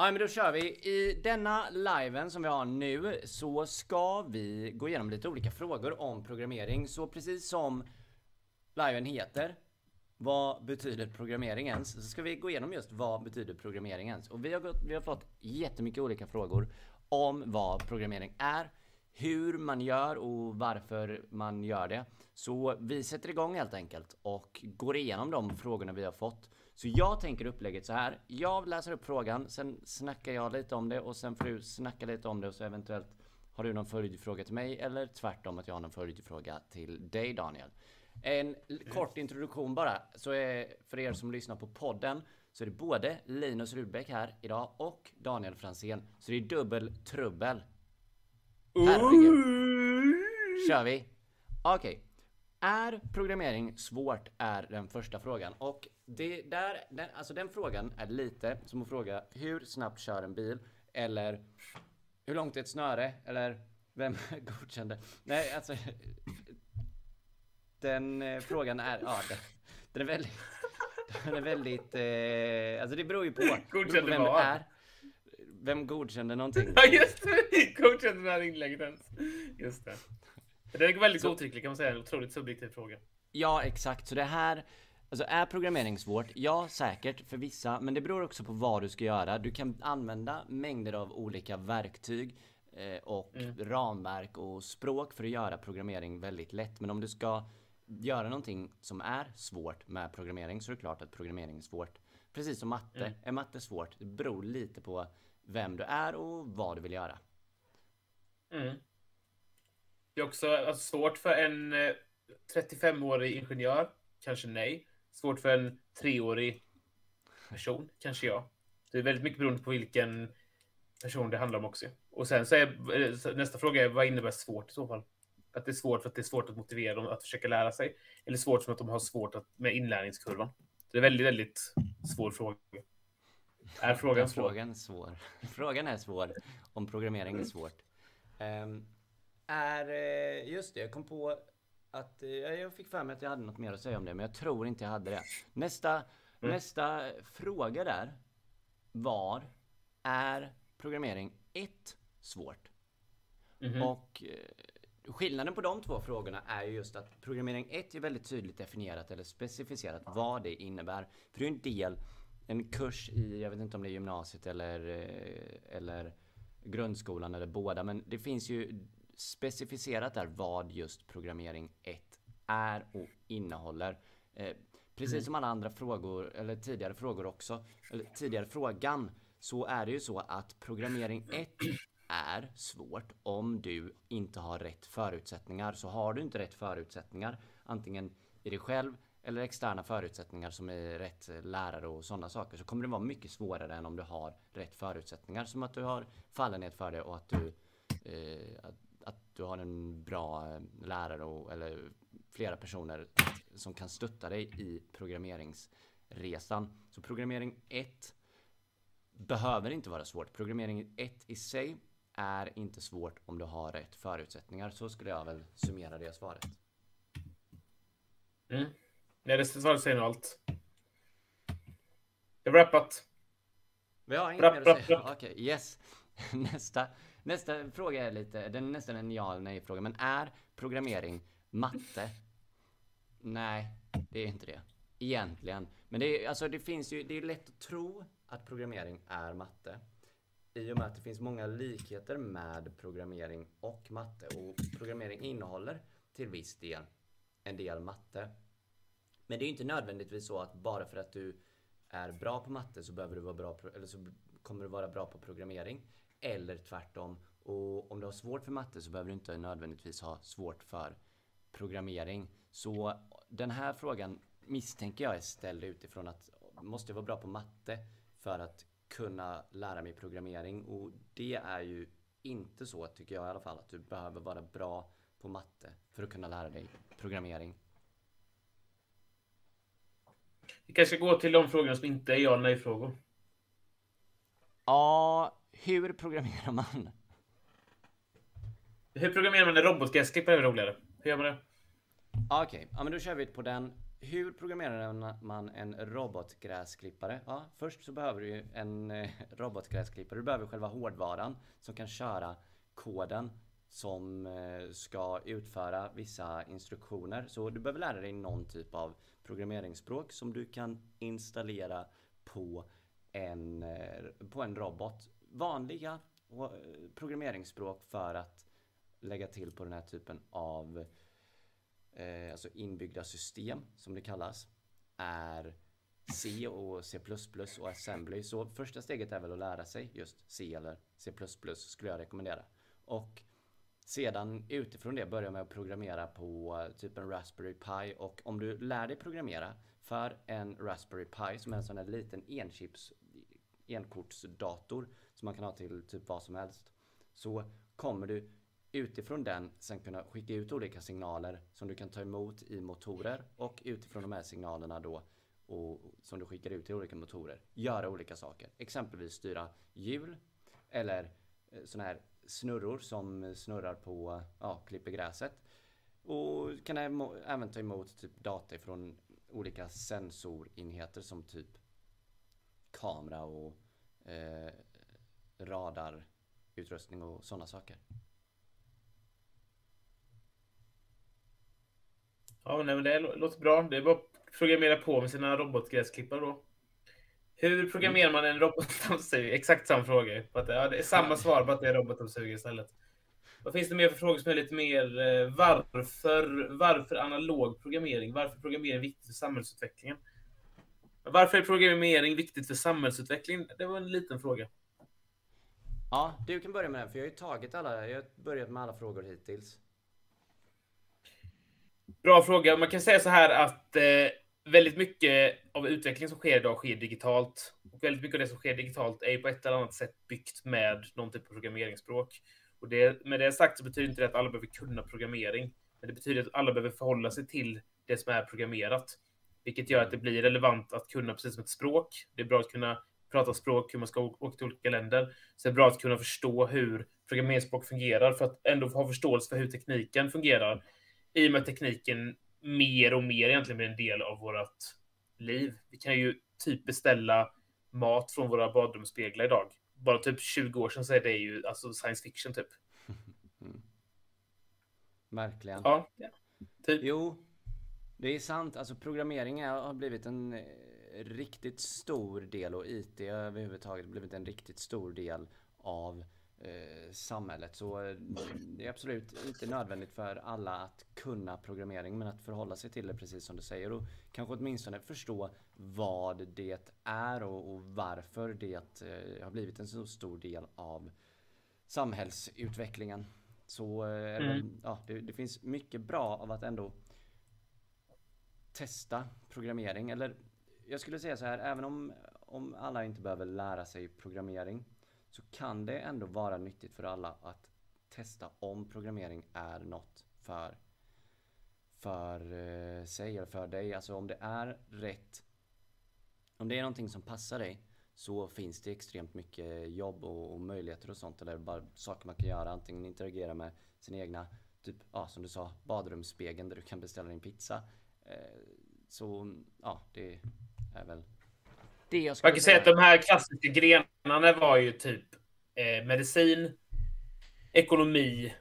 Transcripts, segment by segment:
Ja men då kör vi. I denna liven som vi har nu så ska vi gå igenom lite olika frågor om programmering. Så precis som liven heter vad betyder programmering ens? Så ska vi gå igenom just vad betyder programmering ens? Och vi har, gått, vi har fått jättemycket olika frågor om vad programmering är, hur man gör och varför man gör det. Så vi sätter igång helt enkelt och går igenom de frågorna vi har fått. Så jag tänker upplägget så här. Jag läser upp frågan, sen snackar jag lite om det och sen får du snacka lite om det och så eventuellt har du någon följdfråga till mig eller tvärtom att jag har någon följdfråga till dig Daniel. En kort introduktion bara, så är för er som lyssnar på podden så är det både Linus Rudbeck här idag och Daniel Fransén. Så det är dubbel trubbel. Herregud. Kör vi? Okej. Okay. Är programmering svårt? Är den första frågan. Och det där, den, alltså den frågan är lite som att fråga hur snabbt kör en bil? Eller hur långt är ett snöre? Eller vem godkände? Nej, alltså den eh, frågan är, ja, den, den är väldigt, den är väldigt, eh, alltså det beror ju på, Godkände vem vad? är. Vem godkände någonting? Ja just det! Godkände det här inlägget ens. Just det. Det är väldigt godtycklig kan man säga, en otroligt subjektiv fråga. Ja, exakt. Så det här, alltså är programmering svårt? Ja, säkert för vissa, men det beror också på vad du ska göra. Du kan använda mängder av olika verktyg eh, och ramverk och språk för att göra programmering väldigt lätt. Men om du ska göra någonting som är svårt med programmering så är det klart att programmering är svårt. Precis som matte. Är matte svårt? Det beror lite på vem du är och vad du vill göra. Mm. Det är också alltså, svårt för en eh, 35-årig ingenjör, kanske nej. Svårt för en treårig person, kanske ja. Det är väldigt mycket beroende på vilken person det handlar om också. Och sen så är eh, nästa fråga är vad innebär svårt i så fall? Att det är svårt för att det är svårt att motivera dem att försöka lära sig. Eller svårt som att de har svårt att, med inlärningskurvan. Det är väldigt, väldigt svår fråga. Är frågan svår? Frågan svår. Frågan är svår om programmering är svårt. Ehm, är, eh, just det, jag kom på att eh, jag fick för mig att jag hade något mer att säga om det, men jag tror inte jag hade det. Nästa, nästa fråga där var, är programmering ett svårt? Mhm. Och eh, skillnaden på de två frågorna är ju just att programmering 1 är väldigt tydligt definierat eller specificerat vad det innebär. För det är en del, en kurs i, jag vet inte om det är gymnasiet eller, eller grundskolan eller båda, men det finns ju specificerat där vad just programmering 1 är och innehåller. Eh, precis som alla andra frågor, eller tidigare frågor också, eller tidigare frågan, så är det ju så att programmering 1 är svårt om du inte har rätt förutsättningar. Så har du inte rätt förutsättningar, antingen i dig själv eller externa förutsättningar som är rätt lärare och sådana saker, så kommer det vara mycket svårare än om du har rätt förutsättningar. Som att du har fallenhet för det och att du, eh, att du har en bra eh, lärare och, eller flera personer som kan stötta dig i programmeringsresan. Så programmering 1 behöver inte vara svårt. Programmering 1 i sig är inte svårt om du har rätt förutsättningar. Så skulle jag väl summera det svaret. Mm. Nej, det svaret säger nog allt. Det var rappat. Vi har inget mer att säga. Okej, yes. Nästa, nästa fråga är lite, den är nästan en ja eller nej fråga. Men är programmering matte? Nej, det är inte det. Egentligen. Men det är, alltså det finns ju, det är lätt att tro att programmering är matte. I och med att det finns många likheter med programmering och matte. Och programmering innehåller till viss del en del matte. Men det är ju inte nödvändigtvis så att bara för att du är bra på matte så behöver du vara bra eller så kommer du vara bra på programmering. Eller tvärtom. Och om du har svårt för matte så behöver du inte nödvändigtvis ha svårt för programmering. Så den här frågan misstänker jag är ställd utifrån att måste jag vara bra på matte för att kunna lära mig programmering? Och det är ju inte så tycker jag i alla fall att du behöver vara bra på matte för att kunna lära dig programmering. Vi kanske ska gå till de frågorna som inte är ja eller nej-frågor. Ja, hur programmerar man? Hur programmerar man en robotgräsklippare är roligare? Hur gör man det? Okej, Okej, ja men då kör vi på den. hur programmerar man en robotgräsklippare? Ja, först så behöver du ju en eh, robotgräsklippare. Du behöver själva hårdvaran som kan köra koden som eh, ska utföra vissa instruktioner. Så du behöver lära dig någon typ av programmeringsspråk som du kan installera på en, eh, på en robot. Vanliga programmeringsspråk för att lägga till på den här typen av eh, alltså inbyggda system som det kallas är C och C++ och Assembly. Så första steget är väl att lära sig just C eller C++ skulle jag rekommendera. Och sedan utifrån det börja med att programmera på typ en Raspberry Pi och om du lär dig programmera för en Raspberry Pi som är en sån här liten enchips enkortsdator som man kan ha till typ vad som helst så kommer du utifrån den sen kunna skicka ut olika signaler som du kan ta emot i motorer och utifrån de här signalerna då och som du skickar ut till olika motorer göra olika saker. Exempelvis styra hjul eller eh, sådana här snurror som snurrar på, ja, klipper gräset. Och kan även ta emot typ data från olika sensorenheter som typ kamera och eh, radarutrustning och sådana saker. Ja, nej, men det låter bra. Det är bara att programmera på med sina robotgräsklippare då. Hur programmerar man en robotdammsugare? Exakt samma fråga. ja, det är samma svar, bara att det är robotdammsugare istället. Vad finns det mer för frågor som är lite mer eh, varför, varför analog programmering? Varför programmering viktigt för samhällsutvecklingen? Varför är programmering viktigt för samhällsutvecklingen? Det var en liten fråga. Ja, du kan börja med den, för jag har ju tagit alla, jag har börjat med alla frågor hittills. Bra fråga. Man kan säga så här att eh, väldigt mycket av utvecklingen som sker idag sker digitalt. Och väldigt mycket av det som sker digitalt är på ett eller annat sätt byggt med någon typ av programmeringsspråk. Och det, med det sagt så betyder inte det att alla behöver kunna programmering. Men det betyder att alla behöver förhålla sig till det som är programmerat. Vilket gör att det blir relevant att kunna precis som ett språk. Det är bra att kunna prata språk, hur man ska åka till olika länder. Så det är bra att kunna förstå hur programmeringsspråk fungerar för att ändå ha förståelse för hur tekniken fungerar i och med att tekniken mer och mer egentligen blir en del av vårt liv. Vi kan ju typ beställa mat från våra badrumsspeglar idag. Bara typ 20 år sedan så är det ju alltså science fiction typ. Mm. Verkligen. Ja, ja. Typ. Jo, det är sant. Alltså programmering har blivit en eh, riktigt stor del och IT överhuvudtaget blivit en riktigt stor del av eh, samhället. Så eh, det är absolut inte nödvändigt för alla att kunna programmering men att förhålla sig till det precis som du säger och kanske åtminstone förstå vad det är och, och varför det eh, har blivit en så stor del av samhällsutvecklingen. Så eh, mm. ja, det, det, finns mycket bra av att ändå testa programmering. Eller jag skulle säga så här, även om, om alla inte behöver lära sig programmering så kan det ändå vara nyttigt för alla att testa om programmering är något för, för eh, sig eller för dig. Alltså om det är rätt, om det är någonting som passar dig så finns det extremt mycket jobb och, och möjligheter och sånt. Eller bara saker man kan göra. Antingen interagera med sina egna, typ ja, som du sa, badrumsspegeln där du kan beställa din pizza. Eh, så ja, det är väl det jag Man kan säga att de här klassiska grenarna var ju typ eh, medicin, ekonomi,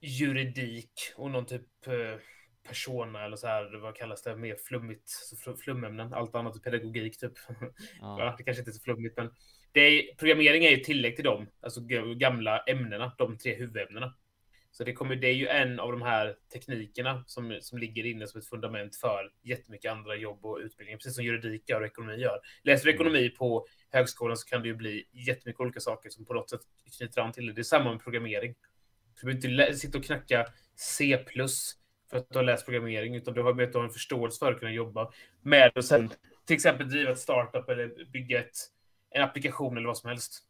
juridik och någon typ eh, persona eller så här, vad kallas det, mer flummigt, så flumämnen. Allt annat är pedagogik typ. Ja. det kanske inte är så flummigt, men det är, programmering är ju tillägg till dem, alltså gamla ämnena, de tre huvudämnena. Så det, kommer, det är ju en av de här teknikerna som, som ligger inne som ett fundament för jättemycket andra jobb och utbildning, precis som juridik gör och ekonomi gör. Läser du ekonomi på högskolan så kan det ju bli jättemycket olika saker som på något sätt knyter an till det. Det är samma med programmering. Du behöver inte sitta och knacka C+, för att du har läst programmering, utan du har med att ha en förståelse för att kunna jobba med och sen till exempel driva ett startup eller bygga ett, en applikation eller vad som helst.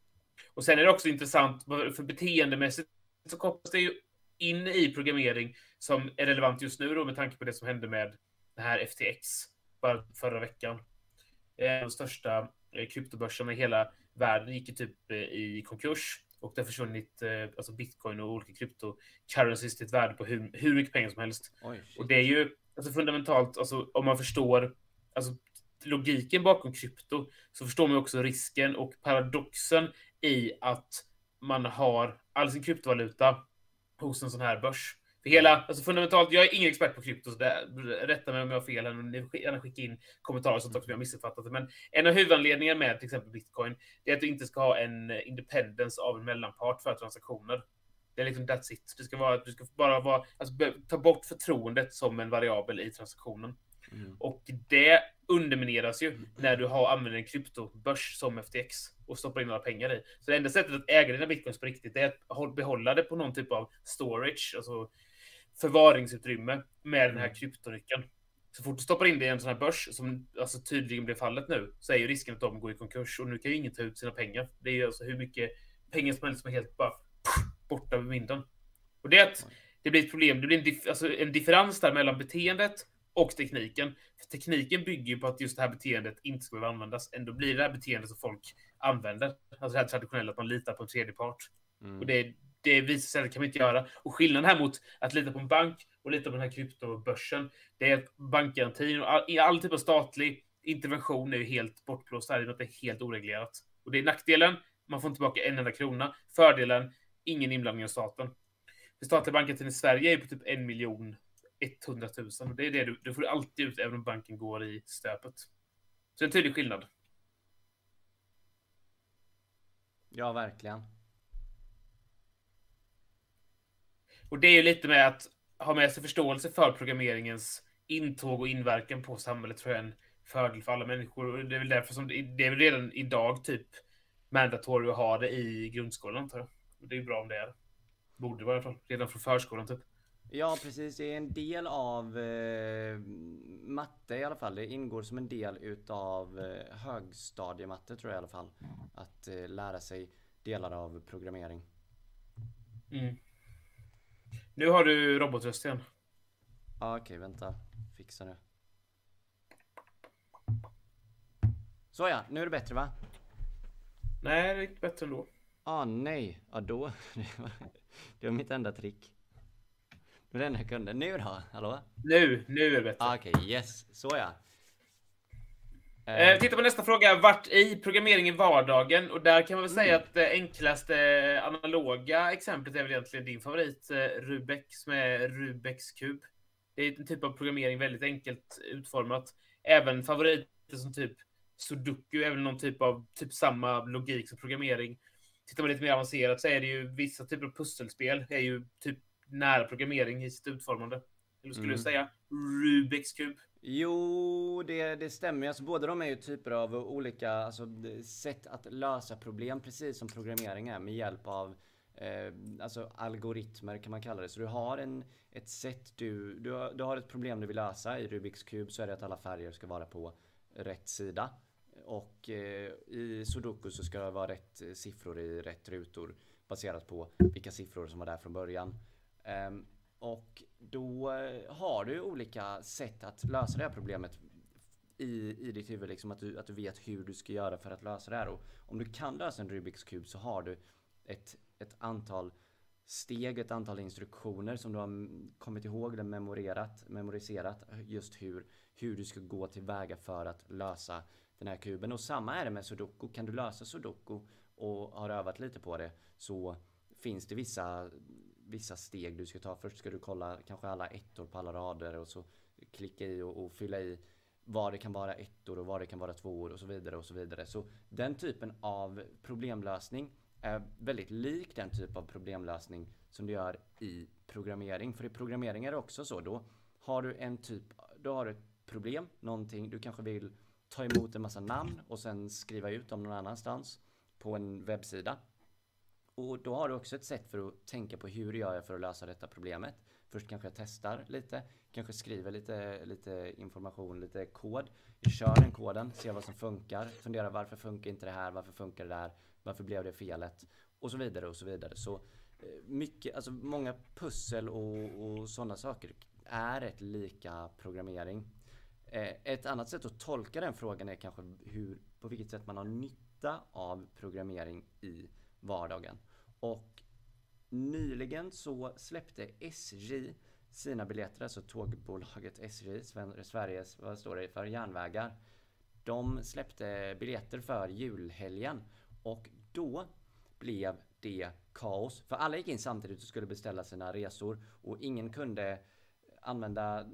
Och sen är det också intressant, för beteendemässigt så kopplas det ju in i programmering som är relevant just nu då med tanke på det som hände med det här FTX bara förra veckan. De största eh, kryptobörserna i hela världen gick ju typ eh, i konkurs och det har försvunnit eh, alltså bitcoin och olika kryptocurrencies till ett värde på hur, hur mycket pengar som helst. Oj, och det är ju alltså fundamentalt, alltså om man förstår alltså, logiken bakom krypto, så förstår man också risken och paradoxen i att man har all sin kryptovaluta hos en sån här börs. För hela, alltså fundamentalt, jag är ingen expert på krypto, så det, rätta mig om jag har fel. Ni får gärna skicka in kommentarer så att jag har missuppfattat det. Men en av huvudanledningarna med till exempel bitcoin, det är att du inte ska ha en independence av en mellanpart för transaktioner. Det är liksom that's it. Det ska vara, du ska bara vara, alltså, ta bort förtroendet som en variabel i transaktionen. Mm. Och det undermineras ju när du har använder en kryptobörs som FTX och stoppar in några pengar i. Så det enda sättet att äga dina bitcoins på riktigt är att behålla det på någon typ av storage, alltså förvaringsutrymme med den här mm. kryptonyckeln. Så fort du stoppar in det i en sån här börs, som alltså tydligen blir fallet nu, så är ju risken att de går i konkurs och nu kan ju ingen ta ut sina pengar. Det är ju alltså hur mycket pengar som helst som är helt bara borta vid vinden. Och det är att det blir ett problem. Det blir en, dif alltså en differens där mellan beteendet och tekniken. För tekniken bygger ju på att just det här beteendet inte ska behöva användas. Ändå blir det här beteendet som folk använder. Alltså det här traditionella att man litar på en tredje part. Mm. Och det, det visar sig att det kan man inte göra. Och skillnaden här mot att lita på en bank och lita på den här kryptobörsen, det är att bankgarantin och all, all typ av statlig intervention är ju helt bortblåst här i att det är helt oreglerat. Och det är nackdelen, man får inte tillbaka en enda krona. Fördelen, ingen inblandning av staten. För statliga bankgarantin i Sverige är på typ en miljon 100 000. Och det är det du, du får alltid ut även om banken går i stöpet. Så en tydlig skillnad. Ja, verkligen. Och det är ju lite med att ha med sig förståelse för programmeringens intåg och inverkan på samhället tror jag är en fördel för alla människor. Och det är väl därför som det, är väl redan idag typ mandatory att ha det i grundskolan antar jag. Och det är ju bra om det är. Borde vara i alla fall. Redan från förskolan typ. Ja precis, det är en del av eh, matte i alla fall. Det ingår som en del utav eh, högstadiematte tror jag i alla fall. Att eh, lära sig delar av programmering. Mm. Nu har du robotröst igen. Ah, Okej, okay, vänta. Fixa det. Såja, nu är det bättre va? Nej, det är inte bättre ändå. Ah nej, ja då. det var mitt enda trick. Det var enda jag kunde. Nu då? Hallå? Nu, nu är det bättre. Ah, Okej, okay, yes. Såja. Eh, titta på nästa fråga. Vart i programmering i vardagen? Och där kan man väl mm. säga att det enklaste analoga exemplet är väl egentligen din favorit, eh, Rubek, som är Rubeks kub. Det är en typ av programmering väldigt enkelt utformat. Även favoriter som typ Sudoku väl någon typ av typ samma logik som programmering. Tittar man lite mer avancerat så är det ju vissa typer av pusselspel är ju typ nära programmering i sitt utformande. Eller skulle mm. du säga Rubiks kub? Jo, det, det stämmer. Alltså, båda de är ju typer av olika alltså, sätt att lösa problem, precis som programmering är, med hjälp av eh, alltså, algoritmer kan man kalla det. Så du har en, ett sätt, du, du, har, du har ett problem du vill lösa. I Rubiks kub så är det att alla färger ska vara på rätt sida. Och eh, i Sudoku så ska det vara rätt siffror i rätt rutor baserat på vilka siffror som var där från början. Ehm, och då eh, har du olika sätt att lösa det här problemet i, i ditt huvud. Liksom att, du, att du vet hur du ska göra för att lösa det här. Och om du kan lösa en Rubiks kub så har du ett, ett antal steg, ett antal instruktioner som du har kommit ihåg eller memorerat, memoriserat just hur, hur du ska gå tillväga för att lösa den här kuben. Och samma är det med Sudoku. Kan du lösa Sudoku och har övat lite på det så finns det vissa vissa steg du ska ta. Först ska du kolla kanske alla ettor på alla rader och så klicka i och, och fylla i vad det kan vara ettor och vad det kan vara tvåor och så vidare och så vidare. Så den typen av problemlösning är väldigt lik den typ av problemlösning som du gör i programmering. För i programmering är det också så. Då har du en typ, då har du ett problem, någonting, du kanske vill ta emot en massa namn och sen skriva ut dem någon annanstans på en webbsida. Och då har du också ett sätt för att tänka på hur gör jag för att lösa detta problemet. Först kanske jag testar lite, kanske skriver lite, lite information, lite kod. Jag kör den koden, ser vad som funkar, funderar varför funkar inte det här, varför funkar det där, varför blev det felet? Och så vidare och så vidare. Så eh, mycket, alltså många pussel och, och sådana saker är ett lika programmering. Eh, ett annat sätt att tolka den frågan är kanske hur, på vilket sätt man har nytta av programmering i vardagen. Och nyligen så släppte SJ sina biljetter, alltså tågbolaget SJ, Sveriges, vad står det för, järnvägar. De släppte biljetter för julhelgen och då blev det kaos. För alla gick in samtidigt och skulle beställa sina resor och ingen kunde använda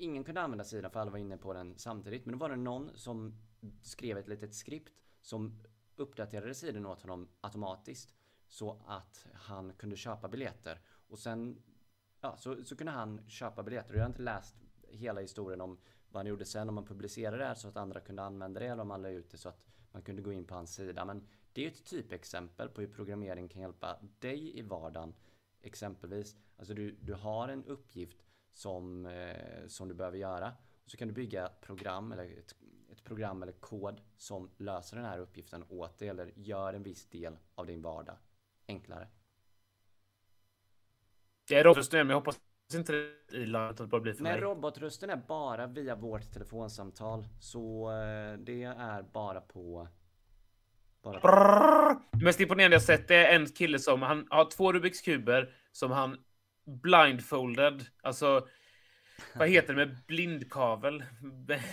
Ingen kunde använda sidan för alla var inne på den samtidigt. Men då var det någon som skrev ett litet skript som uppdaterade sidan åt honom automatiskt. Så att han kunde köpa biljetter. Och sen ja, så, så kunde han köpa biljetter. Jag har inte läst hela historien om vad han gjorde sen. Om man publicerade det här så att andra kunde använda det. Eller om man la ut det så att man kunde gå in på hans sida. Men det är ett typexempel på hur programmering kan hjälpa dig i vardagen. Exempelvis, alltså du, du har en uppgift som, eh, som du behöver göra. Och så kan du bygga program eller ett program eller kod som löser den här uppgiften åt dig eller gör en viss del av din vardag enklare. Det är robotrösten, men jag hoppas inte i landet det bara blir för Nej, mig. robotrösten är bara via vårt telefonsamtal. Så eh, det är bara på... Bara på... Det mest imponerande jag sett är en kille som han har två Rubiks kuber som han blindfolded, alltså vad heter det med blindkavel?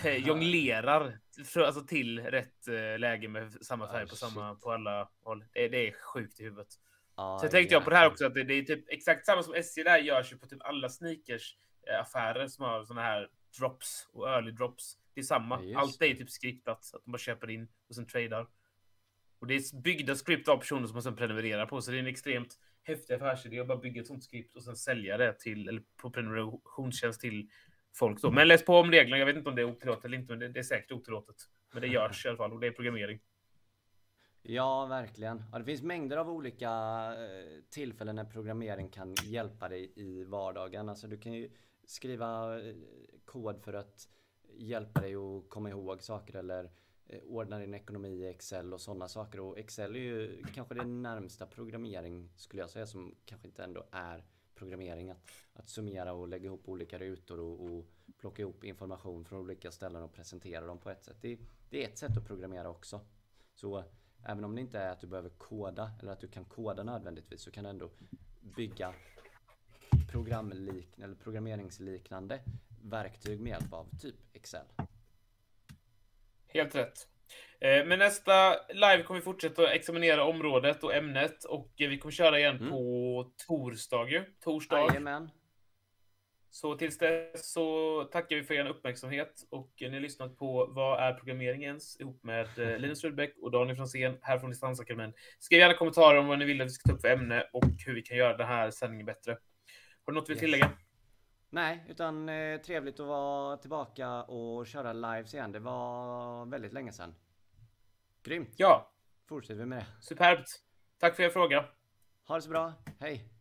Jonglerar alltså till rätt eh, läge med samma färg oh, på samma på alla håll. Det, det är sjukt i huvudet. Ah, så tänkte jag på det här också att det, det, är typ exakt samma som SJ där görs ju på typ alla sneakers eh, affärer som har såna här drops och early drops. Det är samma. Ja, Allt är typ skriptat så att de bara köper in och sen tradar. Och det är byggda skript av personer som man sen prenumererar på, så det är en extremt häftig affärsidé och bara bygga ett sånt skript och sen sälja det till, eller på prenumerationstjänst till folk då. Men läs på om reglerna. Jag vet inte om det är otillåtet eller inte, men det, det är säkert otillåtet. Men det görs i alla fall och det är programmering. Ja, verkligen. Ja, det finns mängder av olika eh, tillfällen när programmering kan hjälpa dig i vardagen. Alltså du kan ju skriva eh, kod för att hjälpa dig att komma ihåg saker eller eh, Eh, ordna din ekonomi i Excel och sådana saker. Och Excel är ju kanske det närmsta programmering skulle jag säga som kanske inte ändå är programmering. Att, att summera och lägga ihop olika rutor och, och plocka ihop information från olika ställen och presentera dem på ett sätt. Det, det är ett sätt att programmera också. Så Även om det inte är att du behöver koda eller att du kan koda nödvändigtvis så kan du ändå bygga programliknande eller programmeringsliknande verktyg med hjälp av typ Excel. Helt rätt. Eh, men nästa live kommer vi fortsätta att examinera området och ämnet och vi kommer köra igen mm. på torsdag ju. Torsdag. Jajamän. Så tills dess så tackar vi för er uppmärksamhet och ni har lyssnat på Vad är programmering ens? ihop med eh, Linus Rudbeck och Daniel Franzén här från Distansakademin. Skriv gärna kommentarer om vad ni vill att vi ska ta upp för ämne och hur vi kan göra den här sändningen bättre. Har du något du vill tillägga? Nej, utan eh, trevligt att vara tillbaka och köra lives igen. Det var väldigt länge sedan. Grymt! Ja! Fortsätter vi med det. Superbt! Tack för er fråga. Ha det så bra. Hej!